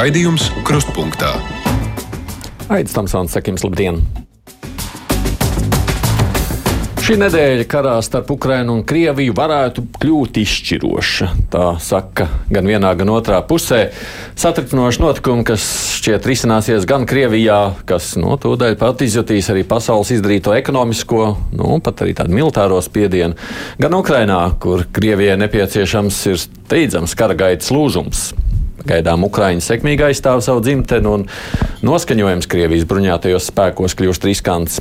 Raidījums Krustpunktā. Aizsmeļamies, Tamsons, sakim, labdien! Šī nedēļa karā starp Ukrajinu un Krieviju varētu kļūt izšķiroša. Tā saka gan vienā, gan otrā pusē. Satricinoši notikumi, kas šķiet risināsies gan Krievijā, kas no nu, tūdaļ pat izjutīs arī pasaules izdarīto ekonomisko, nu, pat arī tādu militāro spiedienu, gan Ukrainā, kur Krievijai nepieciešams ir steidzams kara gaitas lūzums. Gaidām Ukraiņa sekmīgi aizstāv savu dzimteni, un noskaņojums Krievijas bruņotajos spēkos kļūst riskants.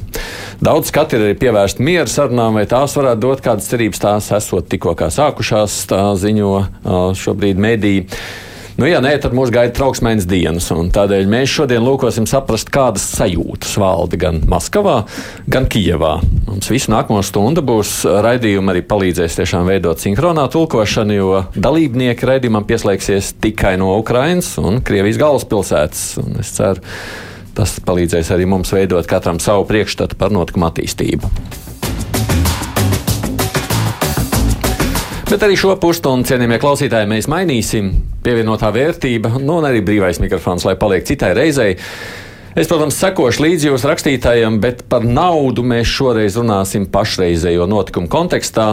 Daudz skati ir arī pievērsti miera sarunām, vai tās varētu dot kādas cerības. Tās esot tikko sākušās, tā ziņo šobrīd mediji. Nu, ja nē, tad mūs gaida trauksmēnes dienas. Tādēļ mēs šodien lūkosim saprast, kādas sajūtas valda gan Maskavā, gan Kijevā. Mums visu nākamo stundu būs raidījumi, arī palīdzēs tiešām veidot sinhronā tulkošanu, jo dalībnieki raidījumam pieslēgsies tikai no Ukrainas un Krievijas galvaspilsētas. Un es ceru, tas palīdzēs arī mums veidot katram savu priekšstatu par notikumu attīstību. Bet arī šo pusstundu, cienījamie klausītāji, mēs mainīsim. Pievienotā vērtība, nu, un arī brīvais mikrofons, lai paliek citai reizei. Es, protams, sekošu līdzi jūsu rakstītājiem, bet par naudu mēs šoreiz runāsim pašreizējo notikumu kontekstā.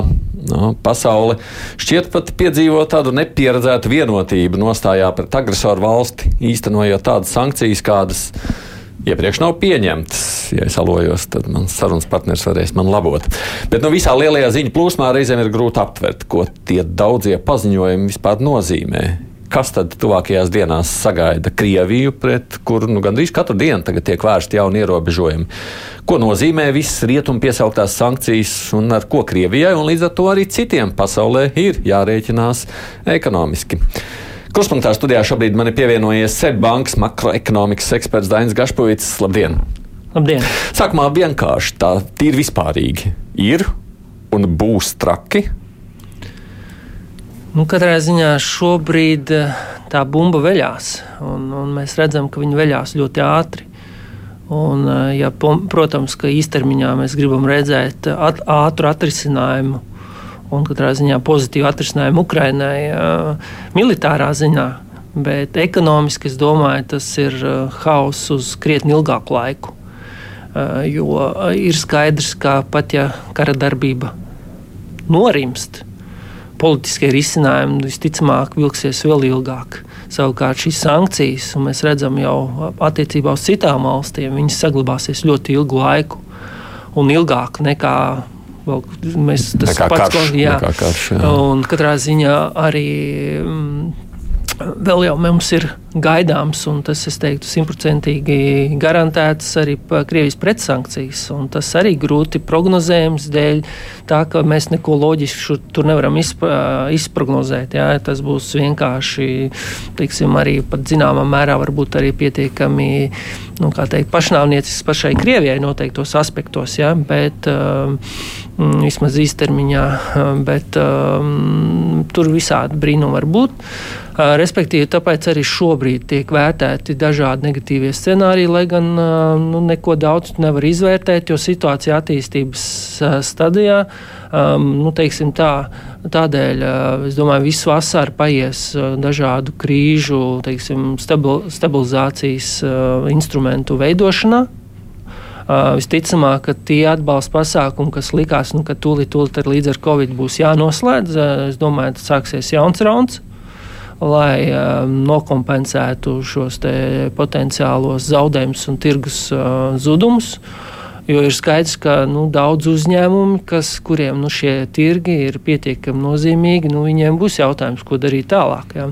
No, pasaule šķiet pat piedzīvo tādu nepieredzētu vienotību nostājā pret agresoru valsti, īstenojot tādas sankcijas, kādas iepriekš nav pieņemtas. Ja es alojos, tad mans sarunas partneris varēs man labot. Bet nu, visā lielajā ziņu plūsmā reizēm ir grūti aptvert, ko tie daudzie paziņojumi vispār nozīmē. Kas tad tuvākajās dienās sagaida Krieviju, pret kuru nu, gandrīz katru dienu tiek vērsti jauni ierobežojumi? Ko nozīmē visas rietumu piesauktās sankcijas un ar ko Krievijai un līdz ar to arī citiem pasaulē ir jārēķinās ekonomiski? Kruspunktā studijā šobrīd man ir pievienojies Seibankas makroekonomikas eksperts Dainis Gašpavits. Labdien! Labdien! Sākumā vienkārši tā tīri vispārīgi ir un būs traki. Nu, katrā ziņā šobrīd eh, tā bumba veļās, un, un mēs redzam, ka viņi veļās ļoti ātri. Un, eh, ja, protams, ka īstermiņā mēs gribam redzēt at, ātru atrisinājumu un katrā ziņā pozitīvu atrisinājumu Ukrainai militārā ziņā. Bet ekonomiski es domāju, tas ir hauss uz krietni ilgāku laiku. Jo ir skaidrs, ka pat ja kara darbība norimst, politiskie risinājumi visticamāk vilksies vēl ilgāk. Savukārt šīs sankcijas, un mēs redzam jau attiecībā uz citām valstīm, viņas saglabāsies ļoti ilgu laiku un ilgāk nekā Vēl, mēs, tas ir pats, jā. Un katrā ziņā arī mm, vēl jau mums ir gaidāms, un tas, es teiktu, simtprocentīgi garantēts arī Krievijas pretsankcijas. Tas arī grūti prognozējams dēļ tā, ka mēs neko loģisku tur nevaram izpra, izprognozēt. Jā. Tas būs vienkārši, teiksim, arī pat zināmā mērā varbūt arī pietiekami nu, teikt, pašnāvniecisks pašai Krievijai noteiktos aspektos, jā, bet um, vismaz īstermiņā, bet um, tur visādi brīnumi var būt. Respektīvi, tāpēc arī šobrīd tiek vērtēti dažādi negatīvie scenāriji, lai gan nu, neko daudz nevar izvērtēt, jo situācija attīstības stadijā, nu, teiksim tā, tādēļ, es domāju, visu vasaru paies dažādu krīžu, teiksim, stabil, stabilizācijas instrumentu veidošanā. Uh, visticamāk, ka tie atbalsta pasākumi, kas likās, nu, ka tūlīt, tūlīt līdz ar Covid būs jānoslēdz, uh, es domāju, ka sāksies jauns rauns lai um, nokompensētu šos potenciālos zaudējumus un tirgus uh, zudumus. Jo ir skaidrs, ka nu, daudz uzņēmumu, kas, kuriem nu, šie tirgi ir pietiekami nozīmīgi, nu, viņiem būs jautājums, ko darīt tālāk. Ja.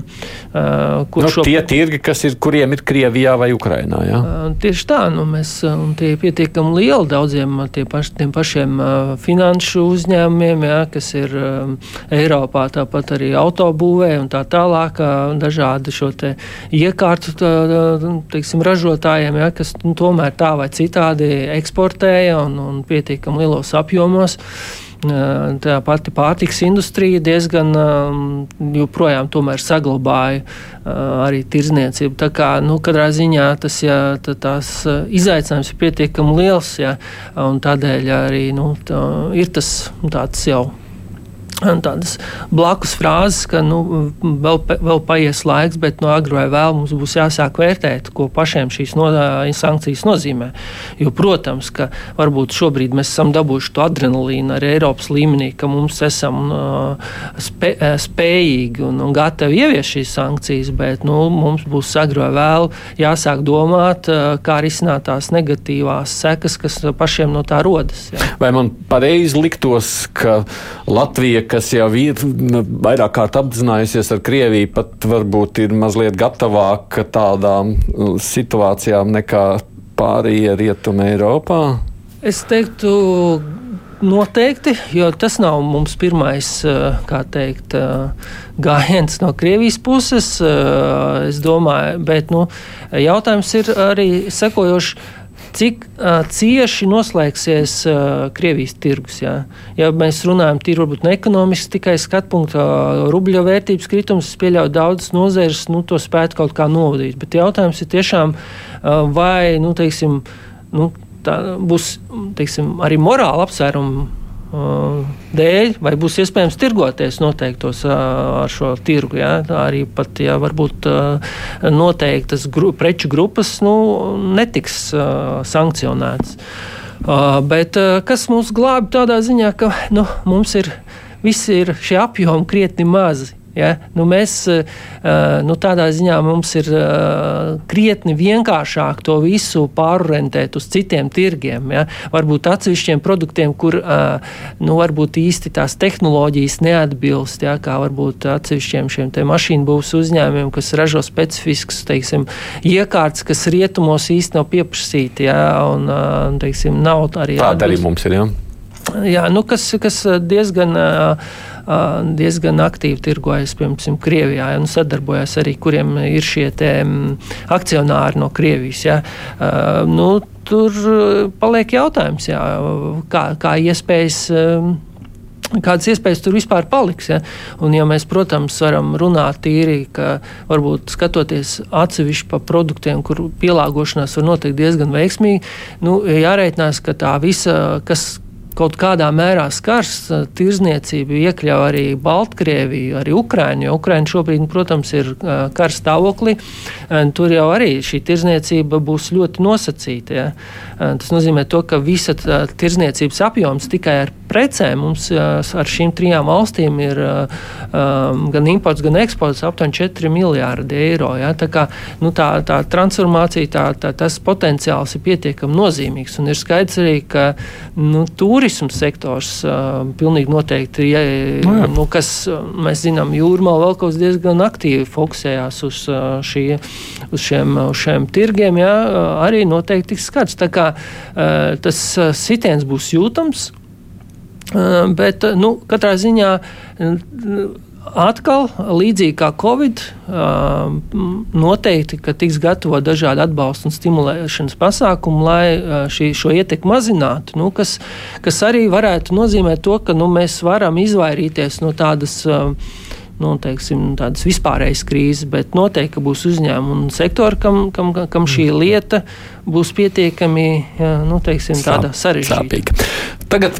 Uh, nu, šo... Tie tirgi, kas ir, kuriem ir Krievijā vai Ukrainā? Ja? Uh, tieši tā, nu, mēs, un tie ir pietiekami lieli daudziem paš, tiem pašiem uh, finanšu uzņēmumiem, ja, kas ir um, Eiropā, tāpat arī autobūvē un tā tālāk, uh, dažādi šo iekārtu tā, teiksim, ražotājiem, ja, kas nu, tomēr tā vai citādi eksportē eksportēja un, un pietiekami lielos apjomos. Tā pati pārtiks industrija diezgan joprojām saglabāja arī tirzniecību. Tā kā nu, katrā ziņā tas ja, tā, tās izaicinājums ir pietiekami liels, ja, un tādēļ arī nu, tā, ir tas nu, tāds jau tādas blakus frāzes, ka nu, vēl, vēl paies laiks, bet no agri vai vēl mums būs jāsāk vērtēt, ko pašiem šīs no, sankcijas nozīmē. Jo, protams, ka varbūt šobrīd mēs esam dabūjuši to adrenalīnu arī Eiropas līmenī, ka mums esam uh, spē, spējīgi un, un gatavi ieviest šīs sankcijas, bet nu, mums būs agri vai vēl jāsāk domāt, uh, kā risināt tās negatīvās sekas, kas pašiem no tā rodas. Jā. Vai man pareizi liktos, ka Latvija kas jau ir nu, vairāk kārt apzinājusies ar Krieviju, pat varbūt ir mazliet gatavāka tādām uh, situācijām nekā pārējie rietumi Eiropā? Es teiktu, Noteikti, jo tas nav mums pirmais uh, teikt, uh, gājiens no Krievijas puses. Es domāju, bet nu, jautājums ir arī sekojošs cik uh, cieši noslēgsies uh, Krievijas tirgus. Jā. Ja mēs runājam tīri varbūt ne ekonomiski, tikai skatu punktu uh, rubļa vērtības kritums, es pieļauju daudzas nozeres, nu, to spētu kaut kā novadīt. Bet jautājums ir tiešām, uh, vai, nu, teiksim, nu, tā būs, teiksim, arī morāla apsvēruma dēļ, vai būs iespējams tirgoties noteiktos ar šo tirgu. Ja? Arī pat, ja varbūt noteiktas gru, preču grupas nu, netiks sankcionētas. Bet kas mūs glābi tādā ziņā, ka nu, mums ir visi ir šie apjomi krietni mazi. Ja? Nu, mēs eh, eh, nu, tādā ziņā mums ir eh, krietni vienkāršāk to visu pārorientēt uz citiem tirgiem. Ja? Varbūt atsevišķiem produktiem, kur nu, varbūt īsti tās tehnoloģijas neatbilst, ja? kā varbūt atsevišķiem šiem mašīnu būvs uzņēmumiem, kas ražo specifisks teiksim, iekārts, kas rietumos īsti nav pieprasīti. Ja? Un, teiksim, nav arī tāda arī mums ir. Ja? Jā, nu, kas, kas diezgan. Uh, diezgan aktīvi tirgojas, piemēram, Krievijā, un sadarbojas arī, kuriem ir šie te, akcionāri no Krievijas. Ja. Nu, tur paliek jautājums, jā, kā, kā iespējas kādas iespējas tur vispār paliks. Ja? Un, ja mēs, protams, varam runāt tīri, ka varbūt skatoties atsevišķi pa produktiem, kur pielāgošanās var notikt diezgan veiksmīgi, nu, jāreikinās, ka tā visa, kas, kaut kādā mērā skars eh, tirzniecību, iekļauj arī Baltkrieviju, arī Ukraiņu. Ukraiņa šobrīd, protams, ir eh, kara stāvoklī. Tur jau arī šī tirzniecība būs ļoti nosacīta. Ja. Tas nozīmē, to, ka visa tirzniecības apjoms tikai ar precēm mums ar šīm trijām valstīm ir gan imports, gan eksports aptuveni 4 miljārdi eiro. Ja. Tā, kā, nu, tā, tā transformācija, tā, tā, tas potenciāls ir pietiekami nozīmīgs. Un ir skaidrs arī, ka nu, turismu sektors pilnīgi noteikti, ja, no nu, nu, kas mēs zinām, jūrmā kas diezgan aktīvi fokusējās uz, šī, uz, šiem, uz šiem tirgiem, ja, arī noteikti tiks skats. Tā kā tas sitiens būs jūtams. Bet nu, katrā ziņā atkal, līdzīgi kā Covid, noteikti tiks gatavot dažādi atbalsta un stimulēšanas pasākumi, lai šī, šo ietekmi mazinātu. Nu, kas, kas arī varētu nozīmēt to, ka nu, mēs varam izvairīties no tādas. Nu, teiksim, tādas vispārējas krīzes, bet noteikti būs uzņēmumi un sektori, kam, kam, kam šī lieta būs pietiekami nu, teiksim, sarežģīta. Tagad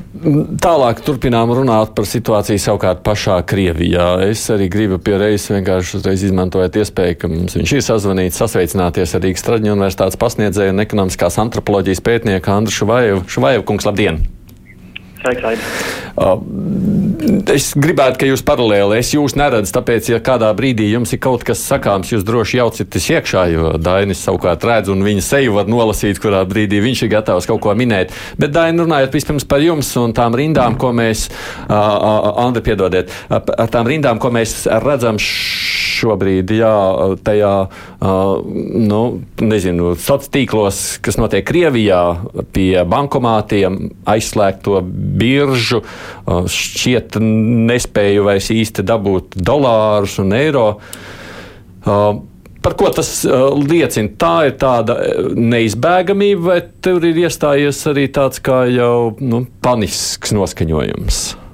tālāk turpinām runāt par situāciju savukārt pašā Krievijā. Es arī gribu pie reizes vienkārši uzreiz izmantojot iespēju, ka mums viņš ir sazvanīts, sasveicināties ar Rīgas Traģiņu universitātes pasniedzēju un ekonomiskās antropoloģijas pētnieku Andru Šuvajevu. Šuvajevu kungs, labdien! Es gribētu, ka jūs paralēli, es jūs neredzu, tāpēc, ja kādā brīdī jums ir kaut kas sakāms, jūs droši jaucaties iekšā, jo Dainis savukārt redz un viņa seju var nolasīt, kurā brīdī viņš ir gatavs kaut ko minēt. Bet, Daini, runājot vispirms par jums un tām rindām, ko mēs, uh, Andri, piedodiet, ar tām rindām, ko mēs redzam šobrīd, jā, tajā, uh, nu, nezinu, sociālos tīklos, kas notiek Krievijā pie bankomātiem, aizslēgto biržu, šķiet nespēju vairs īsti dabūt dolārus un eiro. Par ko tas liecina? Tā ir tāda neizbēgamība, vai tur ir iestājies arī tāds kā jau nu, panisks noskaņojums?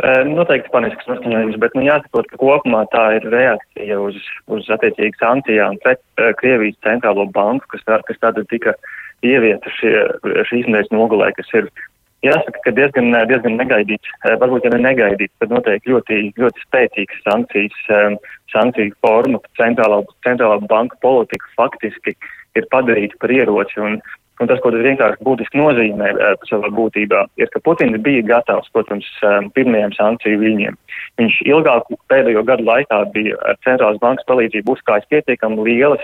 Noteikti panisks noskaņojums, bet nu, jāsaprot, ka kopumā tā ir reakcija uz, uz attiecīgi sankcijām pret Krievijas centrālo banku, kas, tā, kas tātad tika ievieta šie, šīs nedēļas nogulē, kas ir jāsaka, ka diezgan, diezgan negaidīts, varbūt jau ne negaidīts, tad noteikti ļoti, ļoti spēcīgas sankcijas, sankciju forma, centrālā, centrālā banka politika faktiski ir padarīta par ieroci. Un, un tas, ko tas vienkārši būtiski nozīmē savā būtībā, ir, ka Putins bija gatavs, protams, pirmajiem sankciju viļņiem. Viņš ilgāku pēdējo gadu laikā bija ar centrālās bankas palīdzību uzkrājis pietiekami lielas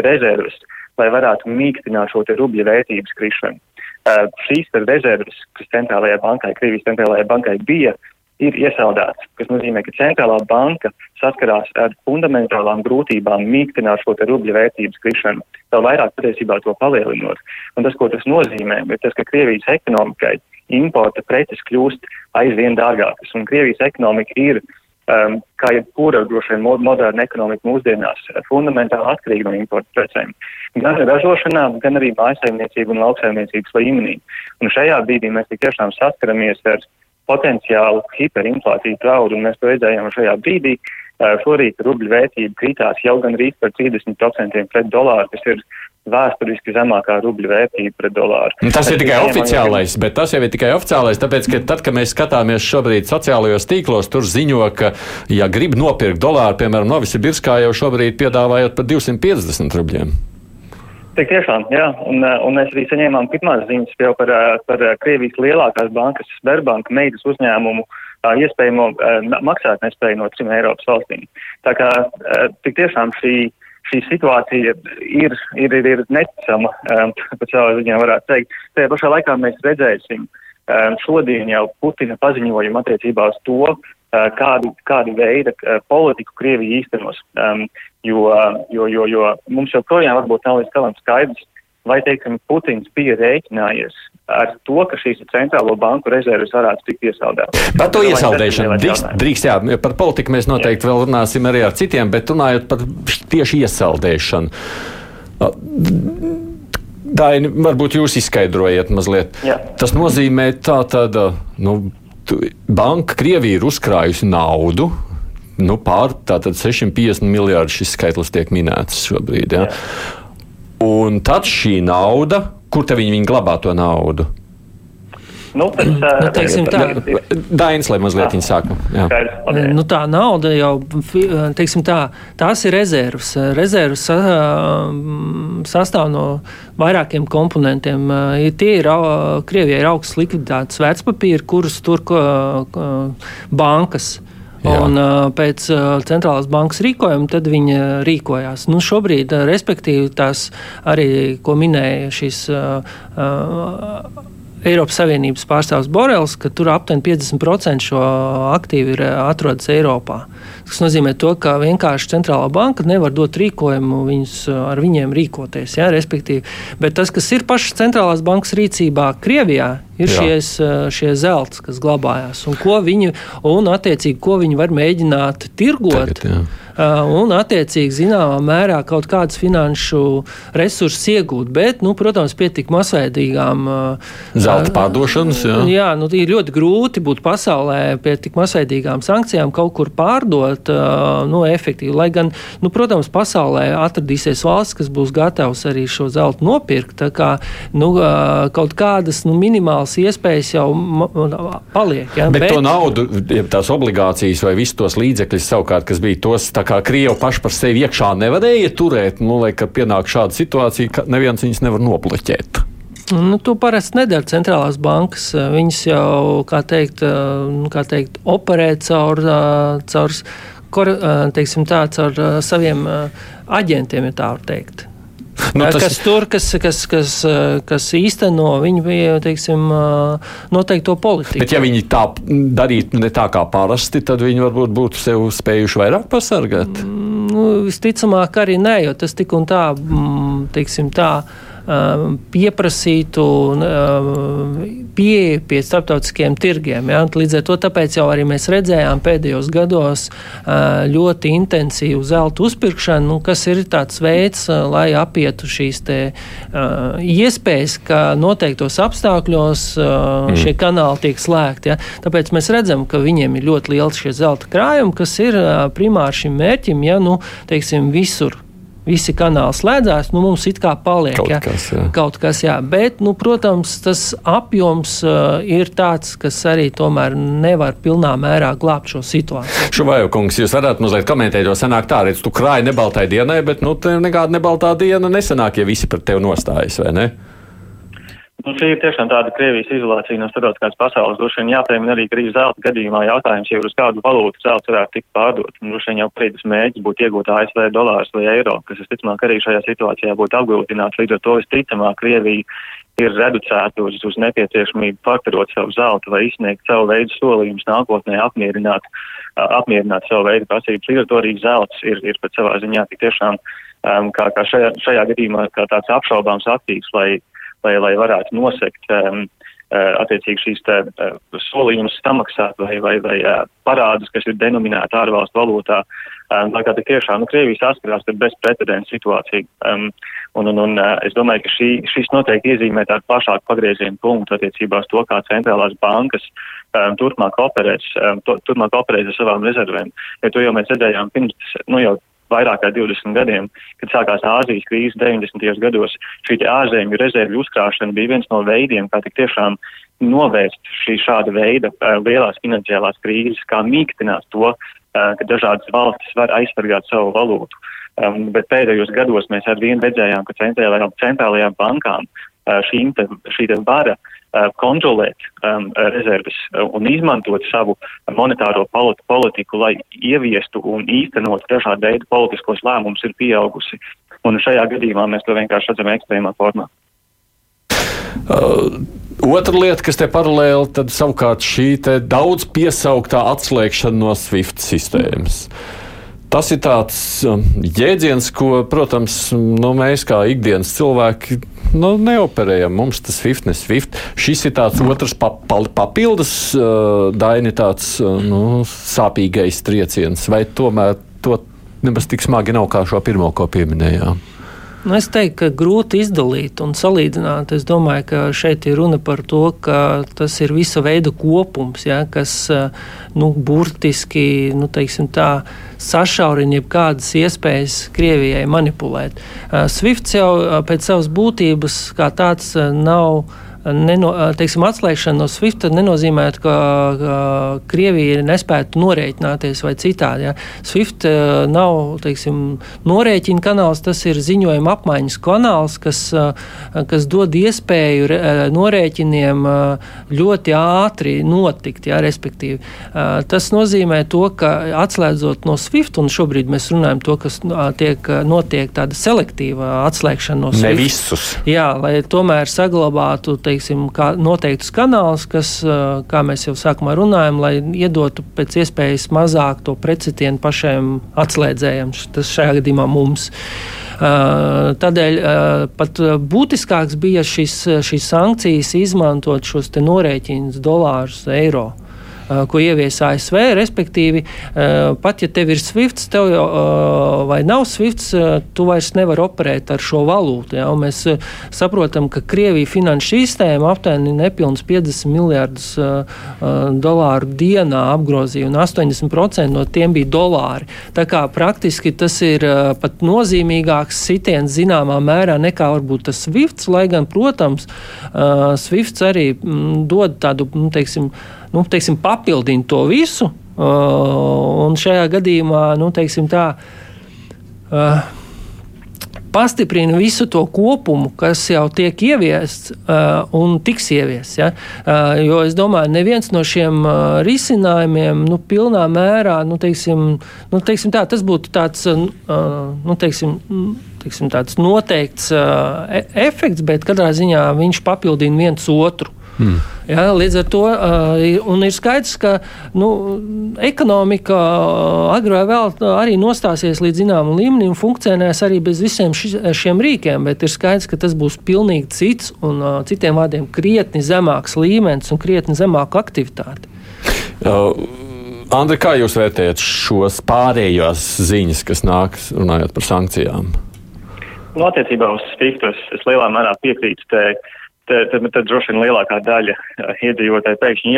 rezerves, lai varētu mīkstināt šo rubļa vērtības krišanu. Uh, šīs rezerves, kas centrālajai bankai, Krievijas centrālajai bankai bija, ir iesaldēts, kas nozīmē, ka centrālā banka saskarās ar fundamentālām grūtībām mīkstināt šo rubļa vērtības krišanu, vēl vairāk patiesībā to palielinot. Un tas, ko tas nozīmē, ir tas, ka Krievijas ekonomikai importa preces kļūst aizvien dārgākas, un Krievijas ekonomika ir um, kā jebkura droši vien moderna ekonomika mūsdienās, fundamentāli atkarīga no importa precēm. Gan ražošanā, gan arī mājasaimniecību un lauksaimniecības līmenī. Un šajā brīdī mēs tiešām saskaramies ar potenciālu hiperinflāciju draudu, un mēs to redzējām šajā brīdī. Šorīt rubļu vērtība kritās jau gan rīt par 30% pret dolāru, kas ir vēsturiski zemākā rubļa vērtība pret dolāru. Nu, tas ir tikai oficiālais, bet tas jau ir tikai oficiālais, tāpēc, ka tad, kad mēs skatāmies šobrīd sociālajos tīklos, tur ziņo, ka, ja grib nopirkt dolāru, piemēram, Novisibirskā jau šobrīd piedāvājot par 250 rubļiem. Tik tiešām, jā, un, un mēs arī saņēmām pirmās ziņas jau par, par Krievijas lielākās bankas, Sberbanka meitas uzņēmumu iespējamo maksāt nespēju no trim Eiropas valstīm. Tā kā tik tiešām šī šī situācija ir, ir, ir, ir neticama, pat savā ziņā varētu teikt. Tajā pašā laikā mēs redzēsim šodien jau Putina paziņojumu attiecībā uz to, kādu, kādu veidu politiku Krievija īstenos. Um, jo, jo, jo, jo mums joprojām varbūt nav līdz galam skaidrs, vai, teiksim, Putins bija rēķinājies ar to, ka šīs centrālo banku rezerves varētu tikt iesaldētas. Par to iesaldēšanu drīkst, drīkst, jā, par politiku mēs noteikti jā. vēl runāsim arī ar citiem, bet runājot par tieši iesaldēšanu. Daini, varbūt jūs izskaidrojiet mazliet. Jā. Tas nozīmē tā tāda, nu, banka Krievija ir uzkrājusi naudu, nu, pār tātad 650 miljārdu šis skaitlis tiek minēts šobrīd. Ja? Jā. Un tad šī nauda, kur te viņi, viņi glabā to naudu? Nu, tas, nu, teiksim, tā Dainis, lai mazliet viņa sāku. Jā. Nu, tā nauda jau, teiksim tā, tās ir rezervas. Rezervas sastāv no vairākiem komponentiem. Tie ir, Krievijai ir augsts likviditātes vērtspapīri, kurus tur bankas. Jā. Un uh, pēc uh, centrālās bankas rīkojuma tad viņi rīkojās. Nu, šobrīd, uh, respektīvi, tās arī, ko minēja šis. Uh, Eiropas Savienības pārstāvs Borels, ka tur aptuveni 50% šo aktīvu ir atrodas Eiropā. Tas nozīmē, to, ka vienkārši centrālā banka nevar dot rīkojumu viņus, ar viņiem rīkoties. Ja, respektīvi. Bet tas, kas ir pašas centrālās bankas rīcībā Krievijā, ir šies, šie zelts, kas glabājās. Un, viņi, un attiecīgi, ko viņi var mēģināt tirgot. Tagad, jā un, attiecīgi, zināmā mērā kaut kādus finanšu resursus iegūt. Bet, nu, protams, pie tik masveidīgām zelta pārdošanas. Jā, jā nu, ir ļoti grūti būt pasaulē pie tik masveidīgām sankcijām kaut kur pārdot nu, efektīvi. Lai gan, nu, protams, pasaulē atradīsies valsts, kas būs gatavs arī šo zeltu nopirkt. Kā, nu, kaut kādas nu, minimālas iespējas jau paliek. Ja? Bet, Bet to naudu, ja tās obligācijas vai visus tos līdzekļus savukārt, kas bija tos tā kā Krievi paši par sevi iekšā nevarēja turēt, nu, lai, kad pienāk šāda situācija, ka neviens viņus nevar nobloķēt. Nu, to parasti nedara centrālās bankas. Viņas jau, kā teikt, kā teikt operē caur, caur, teiksim, tā, caur saviem aģentiem, ja tā var teikt. Nu, tas... Kas tur, kas, kas, kas, kas īsteno viņu teiksim, noteikto politiku. Bet, ja viņi tā darītu ne tā kā parasti, tad viņi varbūt būtu sev spējuši vairāk pasargāt. Mm, nu, visticamāk, arī nē, jo tas tik un tā, mm, teiksim tā pieprasītu um, pieeju pie starptautiskiem tirgiem. Ja? Līdz ar to jau arī mēs redzējām pēdējos gados uh, ļoti intensīvu zelta uzpirkšanu, nu, kas ir tāds veids, uh, lai apietu šīs te, uh, iespējas, ka noteiktos apstākļos mm. šie kanāli tiek slēgti. Ja? Tāpēc mēs redzam, ka viņiem ir ļoti liels šie zelta krājumi, kas ir primāri šim mērķim, ja nu, teiksim, visur visi kanāli slēdzās, nu, mums it kā paliek kaut jā, kas. Jā. Kaut kas jā. Bet, nu, protams, tas apjoms uh, ir tāds, kas arī tomēr nevar pilnā mērā glābt šo situāciju. Šuvajo kungs, jūs varat mazliet komentēt, jo sanāk tā, redz, tu krāji nebaltai dienai, bet, nu, nekāda nebaltā diena nesanāk, ja visi pret tevi nostājas, vai ne? Nu, šī ir tiešām tāda Krievijas izolācija no starptautiskās pasaules. Droši vien jāpiemina arī Krievijas zelta gadījumā jautājums, ja uz kādu valūtu zelts varētu tikt pārdot. Droši vien jau prītas mēģis būtu iegūt ASV dolārus vai eiro, kas, es ticamāk, arī šajā situācijā būtu apgrūtināts. Līdz ar to visticamāk Krievija ir reducēta uz, uz nepieciešamību fakturot savu zeltu vai izsniegt savu veidu solījumus nākotnē apmierināt, apmierināt savu veidu prasības. Līdz ar to arī zelts ir, ir pēc savā ziņā tik tiešām, um, kā, kā šajā, šajā gadījumā, kā tāds apšaubāms aktīvs, lai lai, lai varētu nosekt um, attiecīgi šīs te, uh, solījumus samaksāt vai, vai, vai uh, parādus, kas ir denominēti ārvalstu valūtā. Um, tā kā tiešām nu, Krievija saskarās ar bezprecedenta situāciju. Um, un, un, un uh, es domāju, ka šī, šis noteikti iezīmē tādu plašāku pagriezienu punktu attiecībā uz to, kā centrālās bankas um, turpmāk operēs, um, to, turpmāk operēs ar savām rezervēm. Ja to jau mēs redzējām pirms, nu jau vairāk kā 20 gadiem, kad sākās Āzijas krīze 90. gados, šī ārzemju rezervju uzkrāšana bija viens no veidiem, kā tik tiešām novērst šī šāda veida uh, lielās finansiālās krīzes, kā mīkstināt to, uh, ka dažādas valstis var aizsargāt savu valūtu. Um, bet pēdējos gados mēs ar vienu redzējām, ka centrālajām, centrālajām bankām uh, šī, šī vara Uh, kontrolēt um, rezerves un izmantot savu monetāro politiku, lai ieviestu un īstenot dažādu veidu politiskos lēmumus, ir pieaugusi. Un šajā gadījumā mēs to vienkārši redzam ekstrēmā formā. Uh, otra lieta, kas te paralēli, tad savukārt šī daudz piesauktā atslēgšana no SWIFT sistēmas. Mm. Tas ir tāds um, jēdziens, ko, protams, nu, mēs kā ikdienas cilvēki nu, neoperējam. Mums tas SWIFT, ne SWIFT. Šis ir tāds otrs papildus uh, daini, tāds uh, nu, sāpīgais trieciens, vai tomēr to nemaz tik smagi nav kā šo pirmo, ko pieminējām. Nu, es teiktu, ka grūti izdalīt un salīdzināt. Es domāju, ka šeit ir runa par to, ka tas ir visa veida kopums, ja, kas nu, burtiski nu, tā, sašaurina jebkādas iespējas Krievijai manipulēt. Swifts jau pēc savas būtības kā tāds nav neno, teiksim, atslēgšana no SWIFT nenozīmē, ka, ka Krievija nespētu norēķināties vai citādi. Ja. SWIFT nav teiksim, norēķina kanāls, tas ir ziņojuma apmaiņas kanāls, kas, kas dod iespēju norēķiniem ļoti ātri notikt. Ja, respektīvi. Tas nozīmē to, ka atslēdzot no SWIFT, un šobrīd mēs runājam to, kas tiek, notiek tāda selektīva atslēgšana no SWIFT. Ne visus. Jā, lai tomēr saglabātu teiksim, noteiktus kanālus, kas, kā mēs jau sākumā runājam, lai iedotu pēc iespējas mazāk to precitienu pašiem atslēdzējiem, tas šajā gadījumā mums. Tādēļ pat būtiskāks bija šis, šīs sankcijas izmantot šos norēķinus dolārus, eiro ko ievies ASV. Respektīvi, pat ja tev ir SWIFT, tev jau vai nav SWIFT, tu vairs nevari operēt ar šo valūtu. Ja? Mēs saprotam, ka Krievija finanšu sistēma aptuveni nepilns 50 miljardus dolāru dienā apgrozīja, un 80% no tiem bija dolāri. Tā kā praktiski tas ir pat nozīmīgāks sitiens zināmā mērā nekā varbūt tas SWIFT, lai gan, protams, SWIFT arī dod tādu, nu, teiksim, nu, teiksim, papildina to visu. Uh, un šajā gadījumā, nu, teiksim, tā. Uh, pastiprina visu to kopumu, kas jau tiek ieviests uh, un tiks ieviests. Ja? Uh, jo es domāju, neviens no šiem uh, risinājumiem nu, pilnā mērā, nu, teiksim, nu, teiksim tā, tas būtu tāds, uh, nu, teiksim, teiksim, tāds noteikts uh, e efekts, bet katrā ziņā viņš papildina viens otru. Mm. Ja, līdz ar to uh, ir skaidrs, ka nu, ekonomika uh, agrāk vai vēl arī nostāsies līdz zināmam līmenim un funkcionēs arī bez visiem ši, šiem rīkiem, bet ir skaidrs, ka tas būs pilnīgi cits un uh, citiem vārdiem krietni zemāks līmenis un krietni zemāka aktivitāte. Uh. Andri, kā jūs vērtējat šos pārējos ziņas, kas nāk runājot par sankcijām? Nu, attiecībā uz SWIFT es, es lielā mērā piekrītu. Te, tad, tad droši vien lielākā daļa iedzīvotāji pēkšņi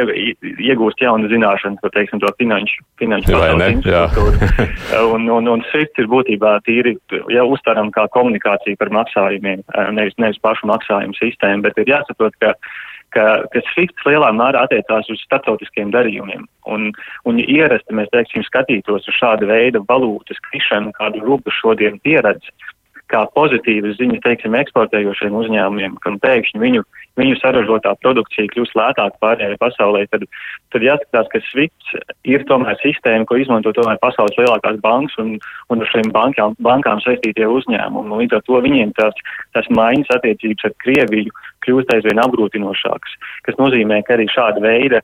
iegūst jaunu zināšanu par, teiksim, to finanšu, finanšu infrastruktūru. un, un, un SWIFT ir būtībā tīri, ja uztveram kā komunikāciju par maksājumiem, nevis, nevis pašu maksājumu sistēmu, bet ir jāsaprot, ka ka, ka SWIFT lielā mērā attiecās uz starptautiskiem darījumiem. Un, un ja ierasti mēs, teiksim, skatītos uz šādu veidu valūtas krišanu, kādu rubu šodien pieredz, kā pozitīva ziņa, teiksim, eksportējošiem uzņēmumiem, ka pēkšņi viņu, viņu saražotā produkcija kļūst lētāk pārējai pasaulē, tad, tad jāskatās, ka SWIFT ir tomēr sistēma, ko izmanto tomēr pasaules lielākās bankas un, un ar šīm bankām, bankām saistītie uzņēmumi. Līdz ar to viņiem tās, tās maiņas attiecības ar Krieviju kļūst aizvien apgrūtinošākas, kas nozīmē, ka arī šāda veida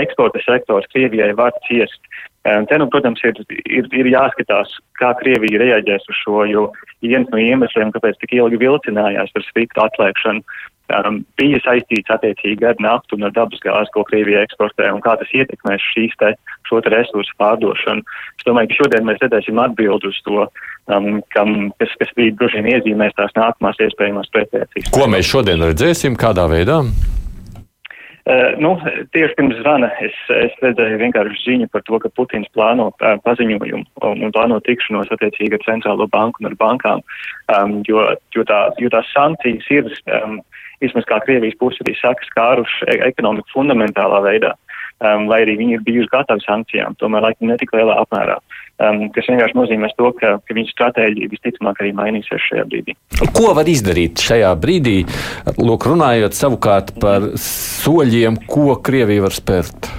eksporta sektors Krievijai var ciest. Te, nu, protams, ir, ir, ir jāskatās, kā Krievija reaģēs uz šo, jo viens no iemesliem, kāpēc tik ilgi vilcinājās par svītu atslēgšanu, um, bija saistīts attiecīgi ar naftu un ar dabas gāzi, ko Krievija eksportē, un kā tas ietekmēs šīs te, šo te resursu pārdošanu. Es domāju, ka šodien mēs redzēsim atbildi uz to, um, kam, kas, kas bija droši vien iezīmēs tās nākamās iespējamās pretēcības. Ko mēs šodien redzēsim, kādā veidā? Uh, nu, tieši pirms zvana es, es redzēju vienkārši ziņu par to, ka Putins plāno uh, paziņojumu un, un plāno tikšanos attiecīgi ar centrālo banku un ar bankām, um, jo, jo, tā, jo tās sankcijas ir, um, vismaz kā Krievijas puse arī saka, skāruši e ekonomiku fundamentālā veidā, um, lai arī viņi ir bijuši gatavi sankcijām, tomēr laikam netik lielā apmērā. Um, kas vienkārši nozīmē to, ka, ka viņa stratēģija visticamāk arī mainīsies šajā brīdī. Ko var izdarīt šajā brīdī, lūk, runājot savukārt par soļiem, ko Krievija var spērt?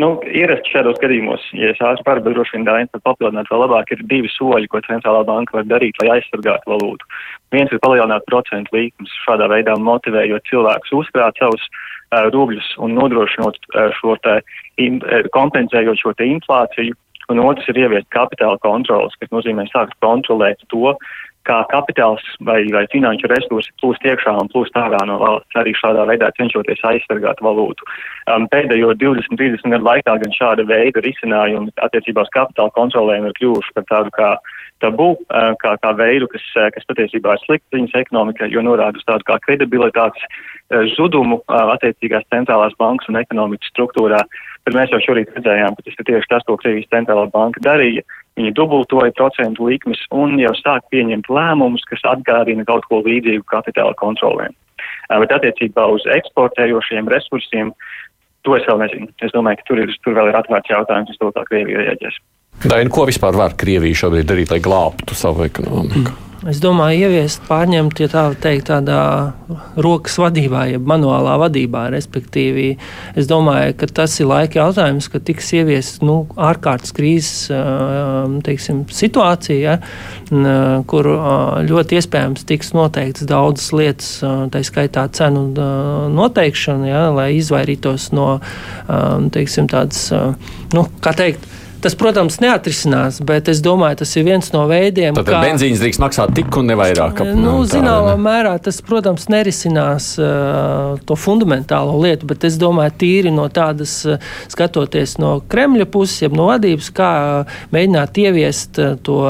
Nu, ierasti šādos gadījumos, ja es ātri pārbaudu, droši vien dāņi pat papildināt vēl labāk, ir divi soļi, ko centrālā banka var darīt, lai aizsargātu valūtu. Viens ir palielināt procentu līkumus, šādā veidā motivējot cilvēkus uzkrāt savus rubļus un nodrošinot uh, šo te, uh, kompensējot šo te inflāciju. Un otrs ir ieviest kapitāla kontrolas, kas nozīmē sākt kontrolēt to, kā kapitāls vai, vai finanšu resursi plūst iekšā un plūst ārā no valsts, arī šādā veidā cenšoties aizsargāt valūtu. Um, pēdējo 20-30 gadu laikā gan šāda veida risinājumi attiecībā uz kapitāla kontrolēm ir kļuvuši par tādu kā tabū, uh, kā, kā veidu, kas, uh, kas patiesībā ir slikts viņas ekonomika, jo norāda uz tādu kā kredibilitātes uh, zudumu attiecīgās centrālās bankas un ekonomikas struktūrā. Uh, Bet mēs jau šorīt redzējām, ka tas ir tieši tas, ko Krievijas centrālā banka darīja. Viņi dubultoja procentu likmes un jau sāk pieņemt lēmumus, kas atgādina kaut ko līdzīgu kapitāla kontrolēm. Bet attiecībā uz eksportējošiem resursiem, to es vēl nezinu. Es domāju, ka tur, ir, tur vēl ir atvērts jautājums, uz to, kā Krievija reaģēs. Daina, ko vispār var Krievija šobrīd darīt, lai glābtu savu ekonomiku? Es domāju, ieviest, pārņemt, ja tā teikt, tādā rokas vadībā, jeb manuālā vadībā. Respektīvi, es domāju, ka tas ir laika jautājums, kad tiks ieviest nu, ārkārtas krīzes teiksim, situācija, ja, kur ļoti iespējams tiks noteikts daudzas lietas, tā skaitā cenu noteikšana, ja, lai izvairītos no teiksim, tādas, nu, kā teikt, Tas, protams, neatrisinās, bet es domāju, tas ir viens no veidiem, kā. Tad benzīns drīkst maksāt tik un nevairāk. Ap, nu, zināmā ne? mērā tas, protams, nerisinās uh, to fundamentālo lietu, bet es domāju, tīri no tādas, uh, skatoties no Kremļa puses, jeb no vadības, kā uh, mēģināt ieviest uh, to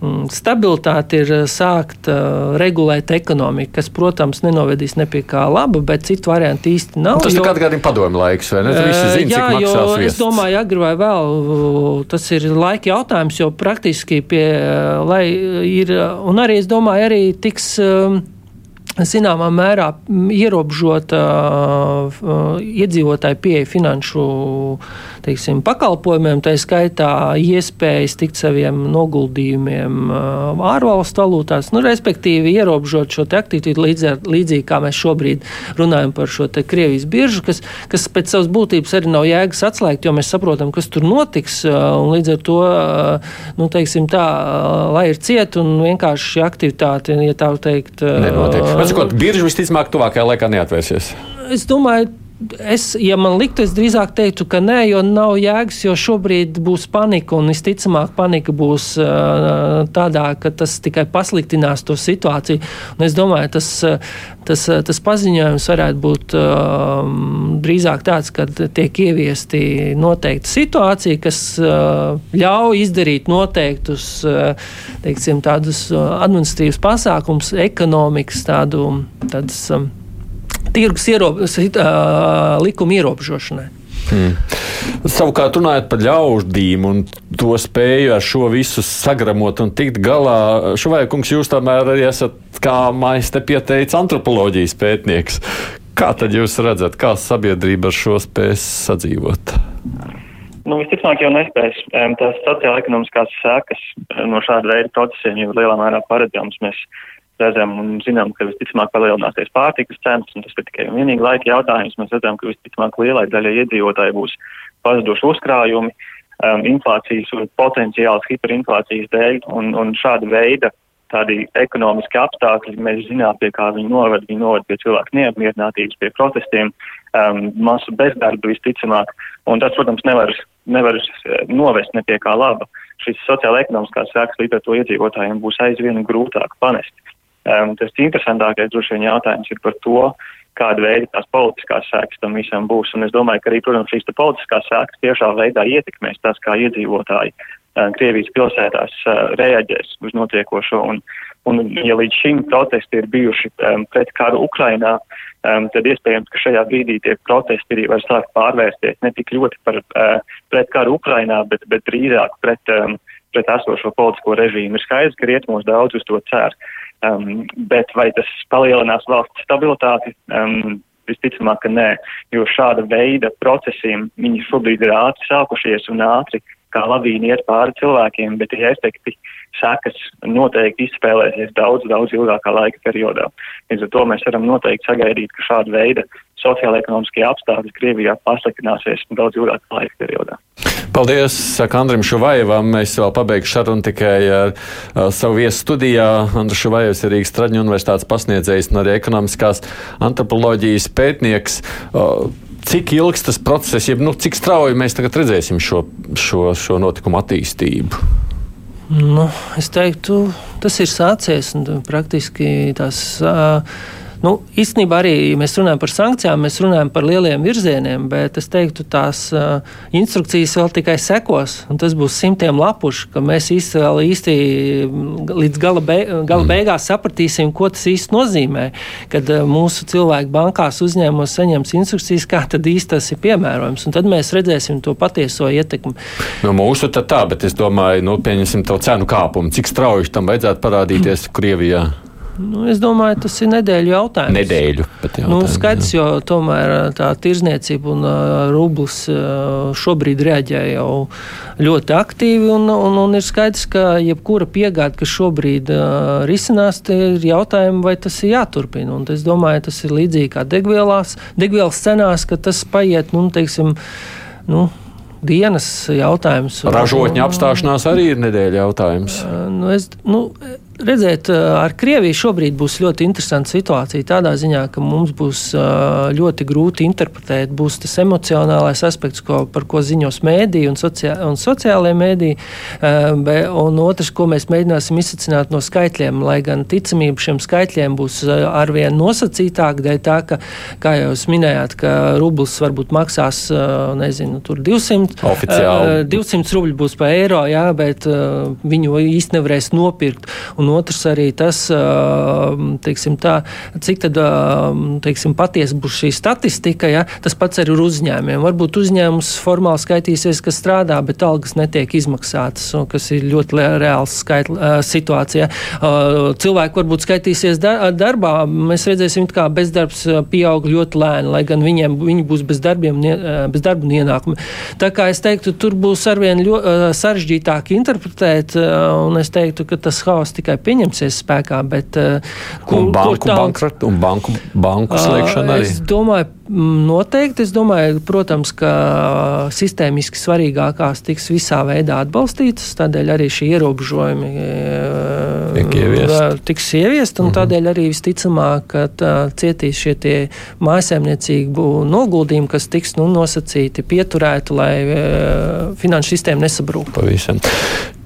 mm, stabilitāti, ir uh, sākt uh, regulēt ekonomiku, kas, protams, nenovedīs ne pie kā laba, bet citu variantu īsti nav. Tas jo, ir kādam padomu laiks, vai ne? Visi zina, jā, cik maksās jo viests. es domāju, agri vai vēl tas ir laika jautājums, jo praktiski pie, lai ir, un arī es domāju, arī tiks um, zināmā mērā ierobežota uh, iedzīvotāju pieeja finanšu teiksim, pakalpojumiem, tā skaitā iespējas tikt saviem noguldījumiem uh, ārvalstu valūtās, nu, respektīvi ierobežot šo aktivitāti līdz ar, līdzīgi kā mēs šobrīd runājam par šo Krievijas biržu, kas, kas pēc savas būtības arī nav jēgas atslēgt, jo mēs saprotam, kas tur notiks, uh, un līdz ar to, uh, nu, teiksim tā, uh, lai ir ciet un vienkārši šī aktivitāte, ja tā teikt, uh, Nenotiek. Sakot, birža visticamāk tuvākajā laikā neatvērsies. Es domāju, Es, ja man liktu, es drīzāk teiktu, ka nē, jo nav jēgas, jo šobrīd būs panika, un visticamāk, panika būs uh, tādā, ka tas tikai pasliktinās to situāciju. Un es domāju, tas, tas, tas paziņojums varētu būt uh, drīzāk tāds, ka tiek ieviesti noteikti situācija, kas uh, ļauj izdarīt noteiktus uh, teiksim, administratīvus pasākumus, ekonomikas tādu. Tādas, um, tirgus ierob, likuma ierobežošanai. Hmm. Savukārt, runājot par ļaudīm un to spēju ar šo visu sagramot un tikt galā, Šuvaikungs, jūs tomēr arī esat, kā mājas te pieteicis, antropoloģijas pētnieks. Kā tad jūs redzat, kā sabiedrība ar šo spēs sadzīvot? Nu, visticamāk, jau nespēs. Tās sociāla-ekonomiskās sekas no šāda veida procesiem jau lielā mērā paredzams. Mēs redzam un zinām, ka visticamāk palielināsies pārtikas cenas, un tas ir tikai un vienīgi laika jautājums. Mēs redzam, ka visticamāk lielai daļai iedzīvotāji būs pazuduši uzkrājumi, um, inflācijas un potenciāls hiperinflācijas dēļ, un, un šāda veida tādi ekonomiski apstākļi, mēs zinām, pie kā viņi noved. Viņi noved pie cilvēku neapmierinātības, pie protestiem, um, masu bezdarba visticamāk, un tas, protams, nevar, nevar novest ne pie kā laba. Šīs sociāla ekonomiskās sēkas līdz ar to iedzīvotājiem būs aizvien grūtāk panest. Um, tas interesantākais droši vien jautājums ir par to, kāda veida tās politiskās sēkas tam visam būs. Un es domāju, ka arī, protams, šīs politiskās sēkas tiešā veidā ietekmēs tas, kā iedzīvotāji uh, Krievijas pilsētās uh, reaģēs uz notiekošo. Un, un, ja līdz šim protesti ir bijuši um, pret karu Ukrainā, um, tad iespējams, ka šajā brīdī tie protesti arī var sākt pārvērsties ne tik ļoti par uh, pret karu Ukrainā, bet, bet drīzāk pret, um, pret esošo politisko režīmu. Ir skaidrs, ka rietumos daudz uz to cer. Um, bet vai tas palielinās valsts stabilitāti? Um, visticamāk, ka nē, jo šāda veida procesiem viņi šobrīd ir ātri sākušies un ātri kā lavīna iet pāri cilvēkiem, bet tie efekti sekas noteikti izspēlēsies daudz, daudz ilgākā laika periodā. Līdz ar to mēs varam noteikti sagaidīt, ka šāda veida sociāla-ekonomiskie apstākļi Krievijā pasliktināsies daudz ilgākā laika periodā. Paldies, saka Andrim Šuvajevam. Es vēl pabeigšu sarunu tikai ar uh, savu viesu studijā. Andris Šuvajevs ir Rīgas Traģņu universitātes pasniedzējs un arī ekonomiskās antropoloģijas pētnieks. Uh, cik ilgs tas process, jeb nu, cik strauji mēs redzēsim šo, šo, šo notikumu attīstību? Nu, es teiktu, tas ir sācies un praktiski tās. Uh, Nu, īstenībā arī mēs runājam par sankcijām, mēs runājam par lieliem virzieniem, bet es teiktu, tās uh, instrukcijas vēl tikai sekos. Tas būs simtiem lapušu, ka mēs īsti, īsti līdz gala, be, gala mm. beigās sapratīsim, ko tas īsti nozīmē. Kad uh, mūsu cilvēki bankās uzņēmumos saņems instrukcijas, kā tad īsti tas ir piemērojams. Un tad mēs redzēsim to patieso ietekmi. No nu, mūsu tā, tā, bet es domāju, nu, pieņemsim to cenu kāpumu. Cik strauji tam vajadzētu parādīties Krievijā? Nu, es domāju, tas ir nedēļu jautājums. Nedēļu. Nu, skaidrs, jo tomēr tā tirzniecība un uh, rublis uh, šobrīd reaģē jau ļoti aktīvi. Un, un, un ir skaidrs, ka jebkura piegāde, kas šobrīd uh, risinās, ir jautājumi, vai tas ir jāturpina. Un es domāju, tas ir līdzīgi kā degvielās, degvielas cenās, ka tas paiet, nu, teiksim, nu, dienas jautājums. Ražotņa apstāšanās arī ir nedēļa jautājums. Nu, es, nu, Redzēt, ar Krieviju šobrīd būs ļoti interesanta situācija. Tādā ziņā, ka mums būs ļoti grūti interpretēt, būs tas emocionālais aspekts, ko, par ko ziņos mēdīji un, sociā, un sociālajie mēdīji. Un otrs, ko mēs mēģināsim izsacināt no skaitļiem, lai gan ticamība šiem skaitļiem būs arvien nosacītāka, dēļ tā, ka, kā jau jūs minējāt, ka rublis varbūt maksās, nezinu, 200, Oficiāli. 200 rubļi būs pa eiro, jā, bet viņu īsti nevarēs nopirkt. Un un otrs arī tas, teiksim, tā, cik tad, teiksim, patiesi būs šī statistika. Ja? Tas pats arī ar uzņēmumiem. Varbūt uzņēmums formāli skaitīsies, kas strādā, bet algas netiek izmaksātas, kas ir ļoti reāls skaitla, situācija. Cilvēki varbūt skaitīsies darbā. Mēs redzēsim, kā bezdarbs pieaug ļoti lēni, lai gan viņiem viņi būs bez, darbiem, bez darba un ienākumi. Tā kā es teiktu, tur būs arvien sarežģītāk interpretēt, un es teiktu, ka tas haoss tikai tikai pieņemsies spēkā, bet uh, kur, un banku, kur tā, bankrot, un banku, banku slēgšana arī? Es domāju, noteikti. Es domāju, protams, ka sistēmiski svarīgākās tiks visā veidā atbalstītas, tādēļ arī šie ierobežojumi ieviest. tiks ieviest, un mm -hmm. tādēļ arī visticamāk, ka cietīs šie tie mājasēmniecību noguldījumi, kas tiks nu, nosacīti, pieturēti, lai finanšu sistēma nesabrūk. Pavisam.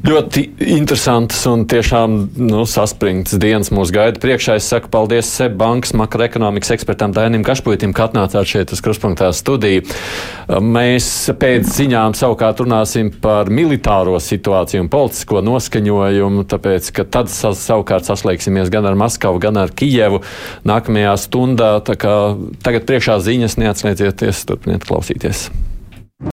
Ļoti interesants un tiešām nu, saspringts dienas mūsu gaida priekšā. Es saku paldies SEB bankas makroekonomikas ekspertam Dainim Kašpuitim, ka atnācāt šeit uz kruspunktā studiju. Mēs pēc ziņām savukārt runāsim par militāro situāciju un politisko noskaņojumu, tāpēc, ka tad savukārt saslēgsimies gan ar Maskavu, gan ar Kijevu nākamajā stundā. Tā kā tagad priekšā ziņas neatslēdzieties, turpiniet klausīties.